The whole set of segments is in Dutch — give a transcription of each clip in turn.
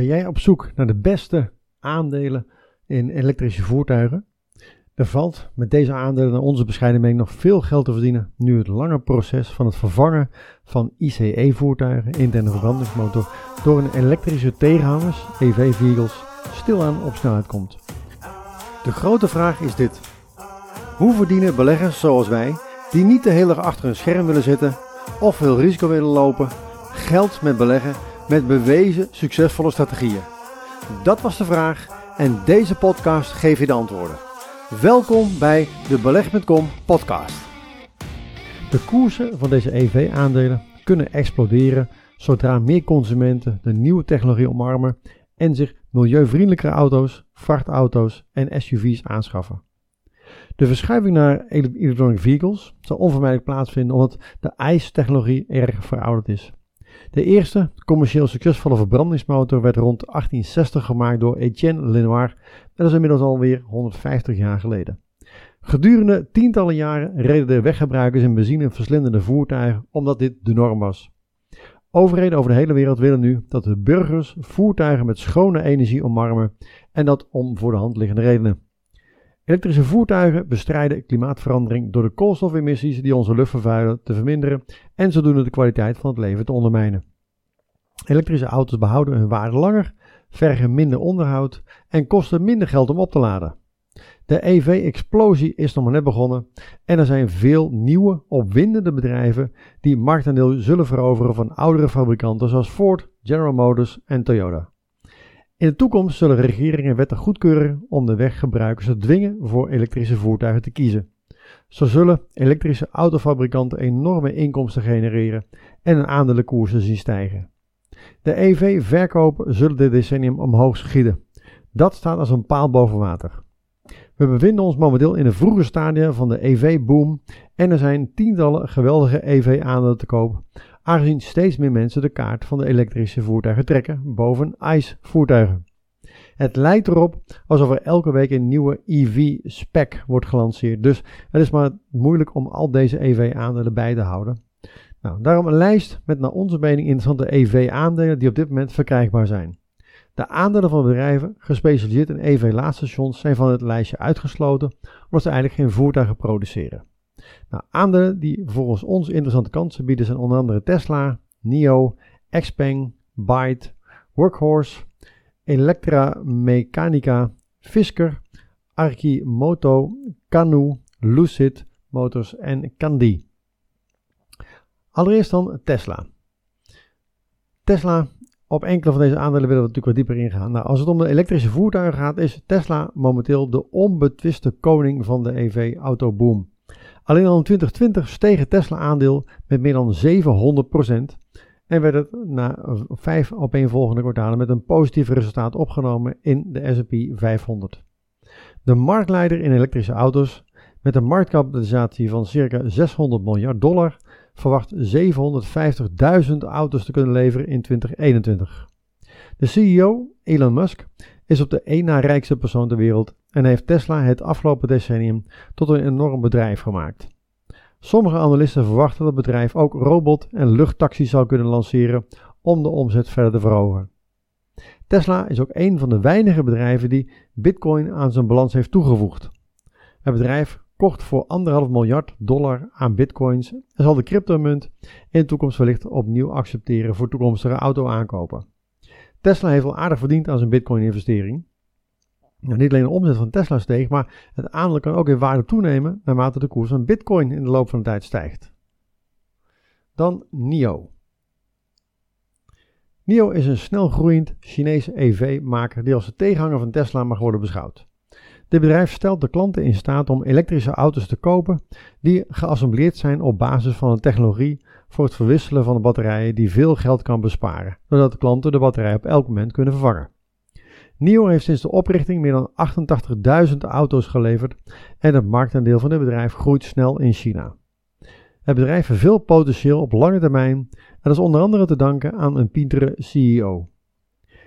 Ben jij op zoek naar de beste aandelen in elektrische voertuigen? Er valt met deze aandelen naar onze bescheiden mening nog veel geld te verdienen nu het lange proces van het vervangen van ICE-voertuigen, interne verbrandingsmotor, door een elektrische tegenhangers, EV-vehicles, stilaan op snelheid komt. De grote vraag is dit. Hoe verdienen beleggers zoals wij, die niet de hele dag achter een scherm willen zitten of veel risico willen lopen, geld met beleggen met bewezen succesvolle strategieën? Dat was de vraag en deze podcast geeft je de antwoorden. Welkom bij de Beleg.com podcast. De koersen van deze EV-aandelen kunnen exploderen zodra meer consumenten de nieuwe technologie omarmen en zich milieuvriendelijkere auto's, vrachtauto's en SUV's aanschaffen. De verschuiving naar electronic vehicles zal onvermijdelijk plaatsvinden omdat de ICE-technologie erg verouderd is. De eerste commercieel succesvolle verbrandingsmotor werd rond 1860 gemaakt door Etienne Lenoir. Dat is inmiddels alweer 150 jaar geleden. Gedurende tientallen jaren reden de weggebruikers in benzine verslindende voertuigen omdat dit de norm was. Overheden over de hele wereld willen nu dat de burgers voertuigen met schone energie omarmen en dat om voor de hand liggende redenen. Elektrische voertuigen bestrijden klimaatverandering door de koolstofemissies die onze lucht vervuilen te verminderen en zodoende de kwaliteit van het leven te ondermijnen. Elektrische auto's behouden hun waarde langer, vergen minder onderhoud en kosten minder geld om op te laden. De EV-explosie is nog maar net begonnen en er zijn veel nieuwe, opwindende bedrijven die marktaandeel zullen veroveren van oudere fabrikanten zoals Ford, General Motors en Toyota. In de toekomst zullen regeringen wetten goedkeuren om de weggebruikers te dwingen voor elektrische voertuigen te kiezen. Zo zullen elektrische autofabrikanten enorme inkomsten genereren en hun aandelenkoersen zien stijgen. De EV-verkopen zullen dit decennium omhoog schieten. Dat staat als een paal boven water. We bevinden ons momenteel in de vroege stadia van de EV-boom en er zijn tientallen geweldige EV-aandelen te koop, aangezien steeds meer mensen de kaart van de elektrische voertuigen trekken boven ICE-voertuigen. Het lijkt erop alsof er elke week een nieuwe EV-spec wordt gelanceerd, dus het is maar moeilijk om al deze EV-aandelen bij te houden. Nou, daarom een lijst met naar onze mening interessante EV-aandelen die op dit moment verkrijgbaar zijn. De aandelen van bedrijven gespecialiseerd in EV-laadstations zijn van het lijstje uitgesloten omdat ze eigenlijk geen voertuigen produceren. Nou, aandelen die volgens ons interessante kansen bieden zijn onder andere Tesla, NIO, Xpeng, Byte, Workhorse, Electra Mechanica, Fisker, Arkimoto, Canoe, Lucid Motors en Kandi. Allereerst dan Tesla. Tesla, op enkele van deze aandelen willen we natuurlijk wat dieper ingaan. Nou, als het om de elektrische voertuigen gaat, is Tesla momenteel de onbetwiste koning van de EV-autoboom. Alleen al in 2020 steeg het Tesla-aandeel met meer dan 700% en werd het na vijf opeenvolgende kwartalen met een positief resultaat opgenomen in de S&P 500. De marktleider in elektrische auto's met een marktkapitalisatie van circa 600 miljard dollar verwacht 750.000 auto's te kunnen leveren in 2021. De CEO, Elon Musk, is op de één na rijkste persoon ter wereld en heeft Tesla het afgelopen decennium tot een enorm bedrijf gemaakt. Sommige analisten verwachten dat het bedrijf ook robot- en luchttaxis zal kunnen lanceren om de omzet verder te verhogen. Tesla is ook een van de weinige bedrijven die Bitcoin aan zijn balans heeft toegevoegd. Het bedrijf kocht voor 1,5 miljard dollar aan bitcoins en zal de cryptomunt in de toekomst wellicht opnieuw accepteren voor toekomstige auto-aankopen. Tesla heeft al aardig verdiend aan zijn bitcoin-investering. Nou, niet alleen de omzet van Tesla steeg, maar het aandeel kan ook in waarde toenemen naarmate de koers van bitcoin in de loop van de tijd stijgt. Dan NIO. NIO is een snel groeiend Chinese EV-maker die als de tegenhanger van Tesla mag worden beschouwd. Dit bedrijf stelt de klanten in staat om elektrische auto's te kopen die geassembleerd zijn op basis van een technologie voor het verwisselen van de batterijen die veel geld kan besparen, doordat de klanten de batterij op elk moment kunnen vervangen. NIO heeft sinds de oprichting meer dan 88.000 auto's geleverd en het marktaandeel van het bedrijf groeit snel in China. Het bedrijf heeft veel potentieel op lange termijn en dat is onder andere te danken aan een pintere CEO.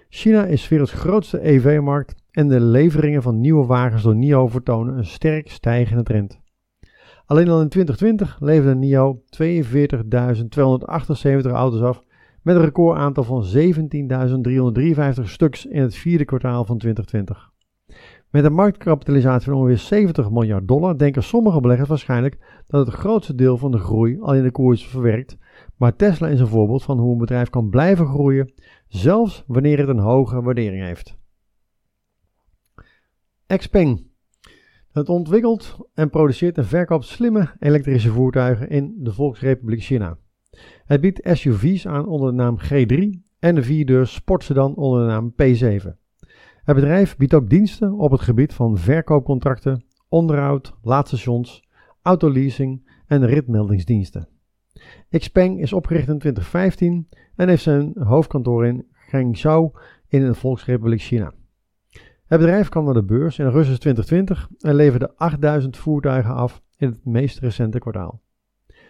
China is werelds grootste EV-markt en de leveringen van nieuwe wagens door NIO vertonen een sterk stijgende trend. Alleen al in 2020 leverde NIO 42.278 auto's af met een recordaantal van 17.353 stuks in het vierde kwartaal van 2020. Met een marktkapitalisatie van ongeveer 70 miljard dollar denken sommige beleggers waarschijnlijk dat het grootste deel van de groei al in de koers verwerkt, maar Tesla is een voorbeeld van hoe een bedrijf kan blijven groeien, zelfs wanneer het een hoge waardering heeft. Xpeng. Het ontwikkelt en produceert en verkoopt slimme elektrische voertuigen in de Volksrepubliek China. Het biedt SUV's aan onder de naam G3 en de vierdeur sportsedan onder de naam P7. Het bedrijf biedt ook diensten op het gebied van verkoopcontracten, onderhoud, laadstations, autoleasing en ritmeldingsdiensten. Xpeng is opgericht in 2015 en heeft zijn hoofdkantoor in Guangzhou in de Volksrepubliek China. Het bedrijf kwam naar de beurs in augustus 2020 en leverde 8000 voertuigen af in het meest recente kwartaal.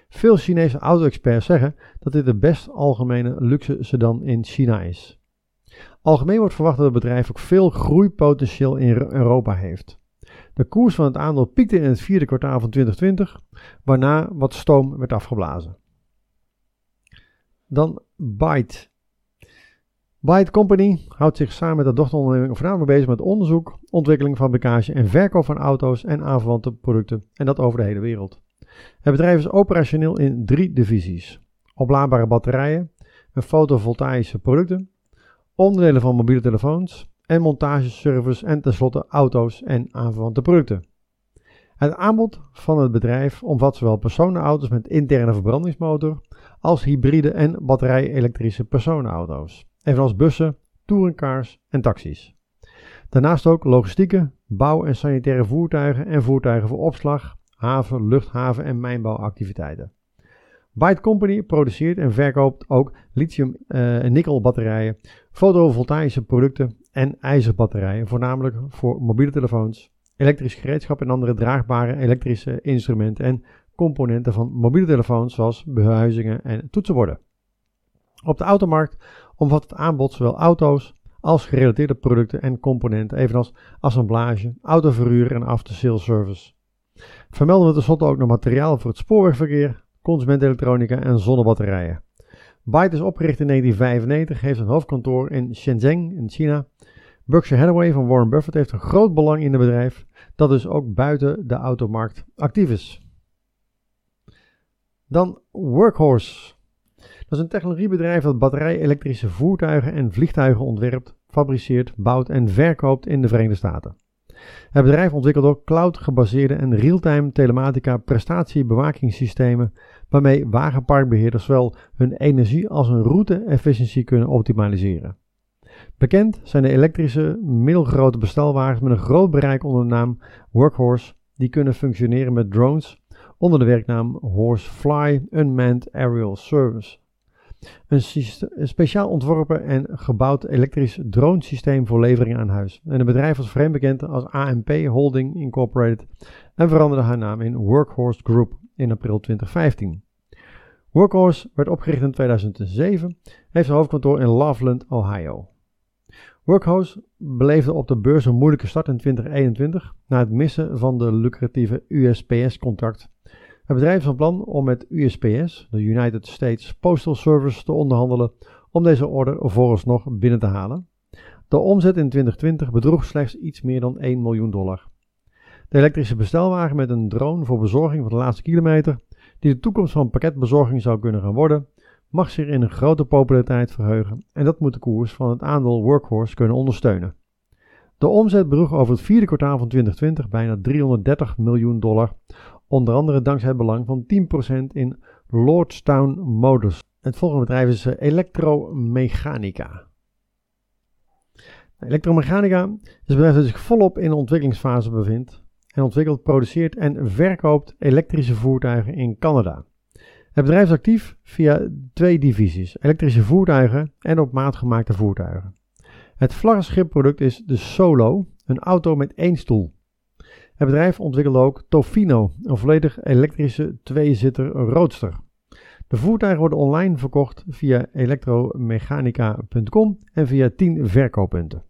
Veel Chinese auto-experts zeggen dat dit de best algemene luxe sedan in China is. Algemeen wordt verwacht dat het bedrijf ook veel groeipotentieel in Europa heeft. De koers van het aandeel piekte in het vierde kwartaal van 2020, waarna wat stoom werd afgeblazen. Dan Byte. Byte Company houdt zich samen met de dochteronderneming voornamelijk bezig met onderzoek, ontwikkeling, fabricage en verkoop van auto's en aanverwante producten, en dat over de hele wereld. Het bedrijf is operationeel in drie divisies: oplaadbare batterijen, en fotovoltaïsche producten, onderdelen van mobiele telefoons en montageservice en tenslotte auto's en aanverwante producten. Het aanbod van het bedrijf omvat zowel personenauto's met interne verbrandingsmotor als hybride en batterij-elektrische personenauto's, evenals bussen, touringcars en taxis. Daarnaast ook logistieke, bouw- en sanitaire voertuigen en voertuigen voor opslag, haven, luchthaven en mijnbouwactiviteiten. Byte Company produceert en verkoopt ook lithium-nikkel batterijen, fotovoltaïsche producten en ijzerbatterijen, voornamelijk voor mobiele telefoons, elektrisch gereedschap en andere draagbare elektrische instrumenten en componenten van mobiele telefoons zoals behuizingen en toetsenborden. Op de automarkt omvat het aanbod zowel auto's als gerelateerde producten en componenten, evenals assemblage, autoverhuur en after-sales service. Vermelden we tenslotte ook nog materiaal voor het spoorwegverkeer, consumentenelektronica en zonnebatterijen. Byte is opgericht in 1995, heeft een hoofdkantoor in Shenzhen in China. Berkshire Hathaway van Warren Buffett heeft een groot belang in het bedrijf, dat dus ook buiten de automarkt actief is. Dan Workhorse. Dat is een technologiebedrijf dat batterij-elektrische voertuigen en vliegtuigen ontwerpt, fabriceert, bouwt en verkoopt in de Verenigde Staten. Het bedrijf ontwikkelt ook cloud-gebaseerde en real-time telematica prestatiebewakingssystemen waarmee wagenparkbeheerders zowel hun energie als hun route-efficiëntie kunnen optimaliseren. Bekend zijn de elektrische middelgrote bestelwagens met een groot bereik onder de naam Workhorse, die kunnen functioneren met drones onder de werknaam Horsefly Unmanned Aerial Service. Een, speciaal ontworpen en gebouwd elektrisch dronesysteem voor levering aan huis. En het bedrijf was vreemd bekend als AMP Holding Incorporated en veranderde haar naam in Workhorse Group in april 2015. Workhorse werd opgericht in 2007, heeft zijn hoofdkantoor in Loveland, Ohio. Workhorse beleefde op de beurs een moeilijke start in 2021 na het missen van de lucratieve USPS-contract het bedrijf is van plan om met USPS, de United States Postal Service, te onderhandelen om deze order vooralsnog binnen te halen. De omzet in 2020 bedroeg slechts iets meer dan 1 miljoen dollar. De elektrische bestelwagen met een drone voor bezorging van de laatste kilometer, die de toekomst van pakketbezorging zou kunnen gaan worden, mag zich in een grote populariteit verheugen en dat moet de koers van het aandeel Workhorse kunnen ondersteunen. De omzet bedroeg over het vierde kwartaal van 2020 bijna 330 miljoen dollar, Onder andere dankzij het belang van 10% in Lordstown Motors. Het volgende bedrijf is eh, Electromechanica. Electromechanica is een bedrijf dat zich volop in de ontwikkelingsfase bevindt en ontwikkelt, produceert en verkoopt elektrische voertuigen in Canada. Het bedrijf is actief via twee divisies: elektrische voertuigen en op maat gemaakte voertuigen. Het vlaggenschipproduct is de Solo, een auto met één stoel. Het bedrijf ontwikkelde ook Tofino, een volledig elektrische tweezitter roadster. De voertuigen worden online verkocht via elektromechanica.com en via 10 verkooppunten.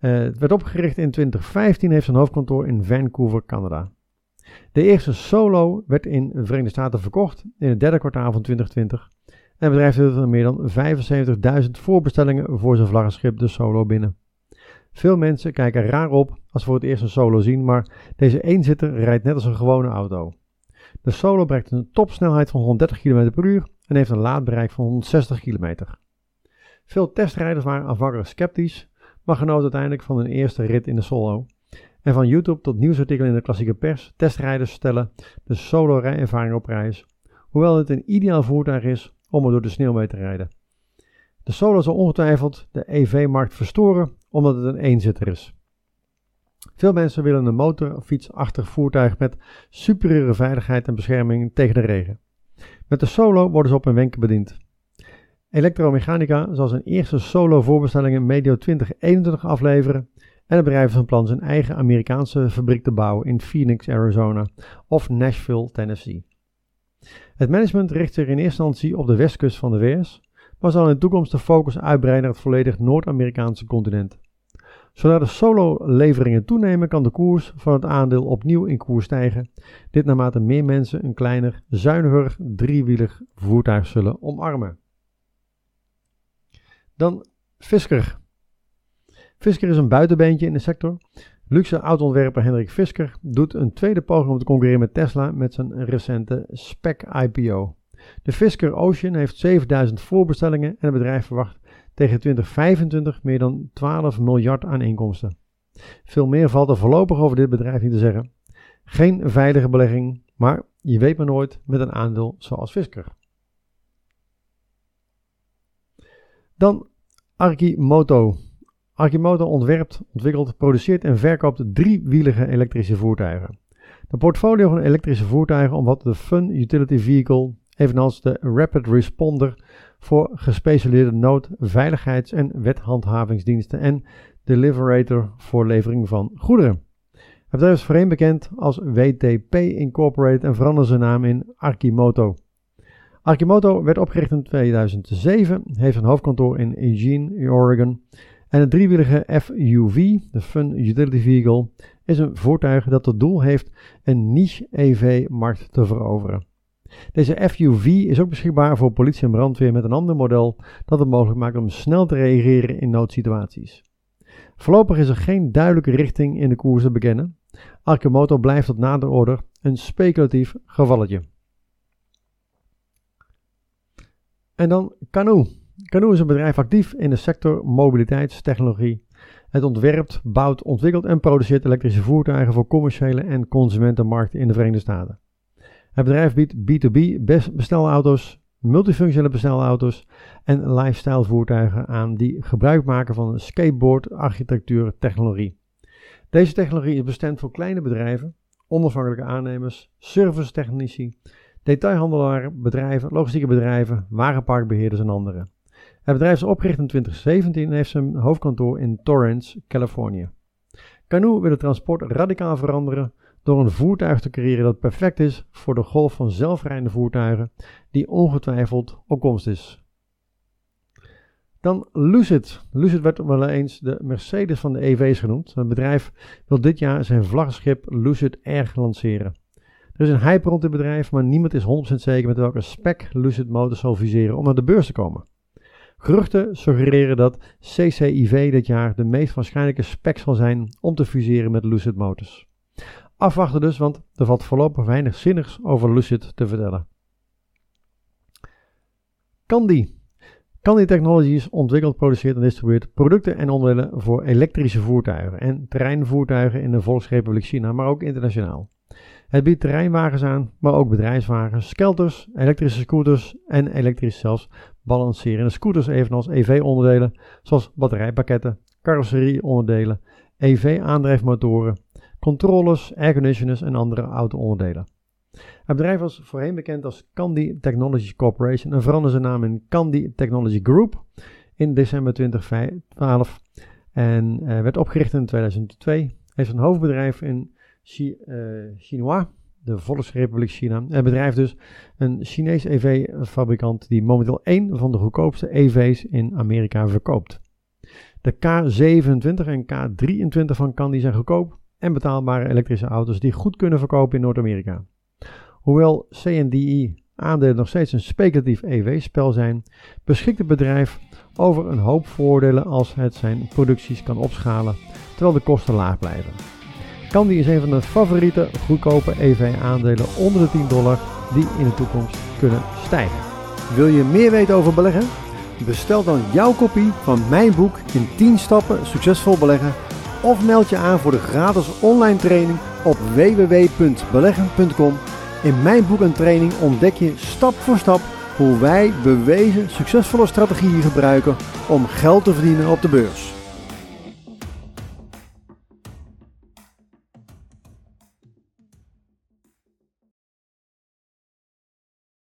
Uh, het werd opgericht in 2015 heeft zijn hoofdkantoor in Vancouver, Canada. De eerste Solo werd in de Verenigde Staten verkocht in het derde kwartaal van 2020 En het bedrijf heeft er meer dan 75.000 voorbestellingen voor zijn vlaggenschip de Solo binnen. Veel mensen kijken raar op als ze voor het eerst een Solo zien, maar deze eenzitter rijdt net als een gewone auto. De Solo bereikt een topsnelheid van 130 km per uur en heeft een laadbereik van 160 km. Veel testrijders waren aanvankelijk sceptisch, maar genoten uiteindelijk van hun eerste rit in de Solo. En van YouTube tot nieuwsartikelen in de klassieke pers, testrijders stellen de solo rijervaring op prijs, hoewel het een ideaal voertuig is om er door de sneeuw mee te rijden. De Solo zal ongetwijfeld de EV-markt verstoren omdat het een eenzitter is. Veel mensen willen een motorfietsachtig voertuig met superieure veiligheid en bescherming tegen de regen. Met de Solo worden ze op een wenken bediend. Electromechanica zal zijn eerste Solo voorbestellingen medio 2021 afleveren en het bedrijf van plan zijn eigen Amerikaanse fabriek te bouwen in Phoenix, Arizona of Nashville, Tennessee. Het management richt zich in eerste instantie op de westkust van de VS, maar zal in de toekomst de focus uitbreiden naar het volledig Noord-Amerikaanse continent. Zodra de solo-leveringen toenemen, kan de koers van het aandeel opnieuw in koers stijgen. Dit naarmate meer mensen een kleiner, zuiniger, driewielig voertuig zullen omarmen. Dan Fisker. Fisker is een buitenbeentje in de sector. Luxe autoontwerper Hendrik Fisker doet een tweede poging om te concurreren met Tesla met zijn recente spec IPO. De Fisker Ocean heeft 7000 voorbestellingen en het bedrijf verwacht tegen 2025 meer dan 12 miljard aan inkomsten. Veel meer valt er voorlopig over dit bedrijf niet te zeggen. Geen veilige belegging, maar je weet maar nooit met een aandeel zoals Fisker. Dan Arkimoto. Arkimoto ontwerpt, ontwikkelt, produceert en verkoopt driewielige elektrische voertuigen. De portfolio van elektrische voertuigen omvat de Fun Utility Vehicle, evenals de Rapid Responder voor gespecialiseerde nood-, veiligheids- en wethandhavingsdiensten en de Liberator voor levering van goederen. Het bedrijf is voorheen bekend als WTP Incorporated en veranderde zijn naam in Arkimoto. Arkimoto werd opgericht in 2007, heeft een hoofdkantoor in Eugene, Oregon. En het driewielige FUV, de Fun Utility Vehicle, is een voertuig dat het doel heeft een niche EV-markt te veroveren. Deze FUV is ook beschikbaar voor politie en brandweer met een ander model dat het mogelijk maakt om snel te reageren in noodsituaties. Voorlopig is er geen duidelijke richting in de koers te bekennen. Arkimoto blijft tot nader order een speculatief gevalletje. En dan Canoe. Canoe is een bedrijf actief in de sector mobiliteitstechnologie. Het ontwerpt, bouwt, ontwikkelt en produceert elektrische voertuigen voor commerciële en consumentenmarkten in de Verenigde Staten. Het bedrijf biedt B2B bestelauto's, multifunctionele bestelauto's en lifestyle voertuigen aan die gebruik maken van skateboard architectuur technologie. Deze technologie is bestemd voor kleine bedrijven, onafhankelijke aannemers, servicetechnici, detailhandelaren, bedrijven, logistieke bedrijven, wagenparkbeheerders en anderen. Het bedrijf is opgericht in 2017 en heeft zijn hoofdkantoor in Torrance, Californië. Canoe wil het transport radicaal veranderen door een voertuig te creëren dat perfect is voor de golf van zelfrijdende voertuigen die ongetwijfeld opkomst is. Dan Lucid. Lucid werd wel eens de Mercedes van de EV's genoemd. Het bedrijf wil dit jaar zijn vlaggenschip Lucid Air lanceren. Er is een hype rond dit bedrijf, maar niemand is 100% zeker met welke spec Lucid Motors zal fuseren om naar de beurs te komen. Geruchten suggereren dat CCIV dit jaar de meest waarschijnlijke spec zal zijn om te fuseren met Lucid Motors. Afwachten dus, want er valt voorlopig weinig zinnigs over Lucid te vertellen. Candy. Candy Technologies ontwikkelt, produceert en distribueert producten en onderdelen voor elektrische voertuigen en terreinvoertuigen in de Volksrepubliek China, maar ook internationaal. Het biedt terreinwagens aan, maar ook bedrijfswagens, skelters, elektrische scooters en elektrisch zelfs balancerende scooters, evenals EV-onderdelen zoals batterijpakketten, carrosserieonderdelen, EV-aandrijfmotoren, controllers, airconditioners en andere auto-onderdelen. Het bedrijf was voorheen bekend als Candy Technology Corporation en veranderde zijn naam in Candy Technology Group in december 2012 en uh, werd opgericht in 2002. Heeft een hoofdbedrijf in Chi, Chinois, de Volksrepubliek China. Het bedrijf dus een Chinees EV-fabrikant die momenteel één van de goedkoopste EV's in Amerika verkoopt. De K27 en K23 van Candy zijn goedkoop en betaalbare elektrische auto's die goed kunnen verkopen in Noord-Amerika. Hoewel CNDI aandelen nog steeds een speculatief EW-spel zijn, beschikt het bedrijf over een hoop voordelen als het zijn producties kan opschalen terwijl de kosten laag blijven. Candy is een van de favoriete goedkope EV-aandelen onder de 10 dollar die in de toekomst kunnen stijgen. Wil je meer weten over beleggen? Bestel dan jouw kopie van mijn boek in 10 stappen succesvol beleggen of meld je aan voor de gratis online training op www.beleggen.com. In mijn boek en training ontdek je stap voor stap hoe wij bewezen succesvolle strategieën gebruiken om geld te verdienen op de beurs.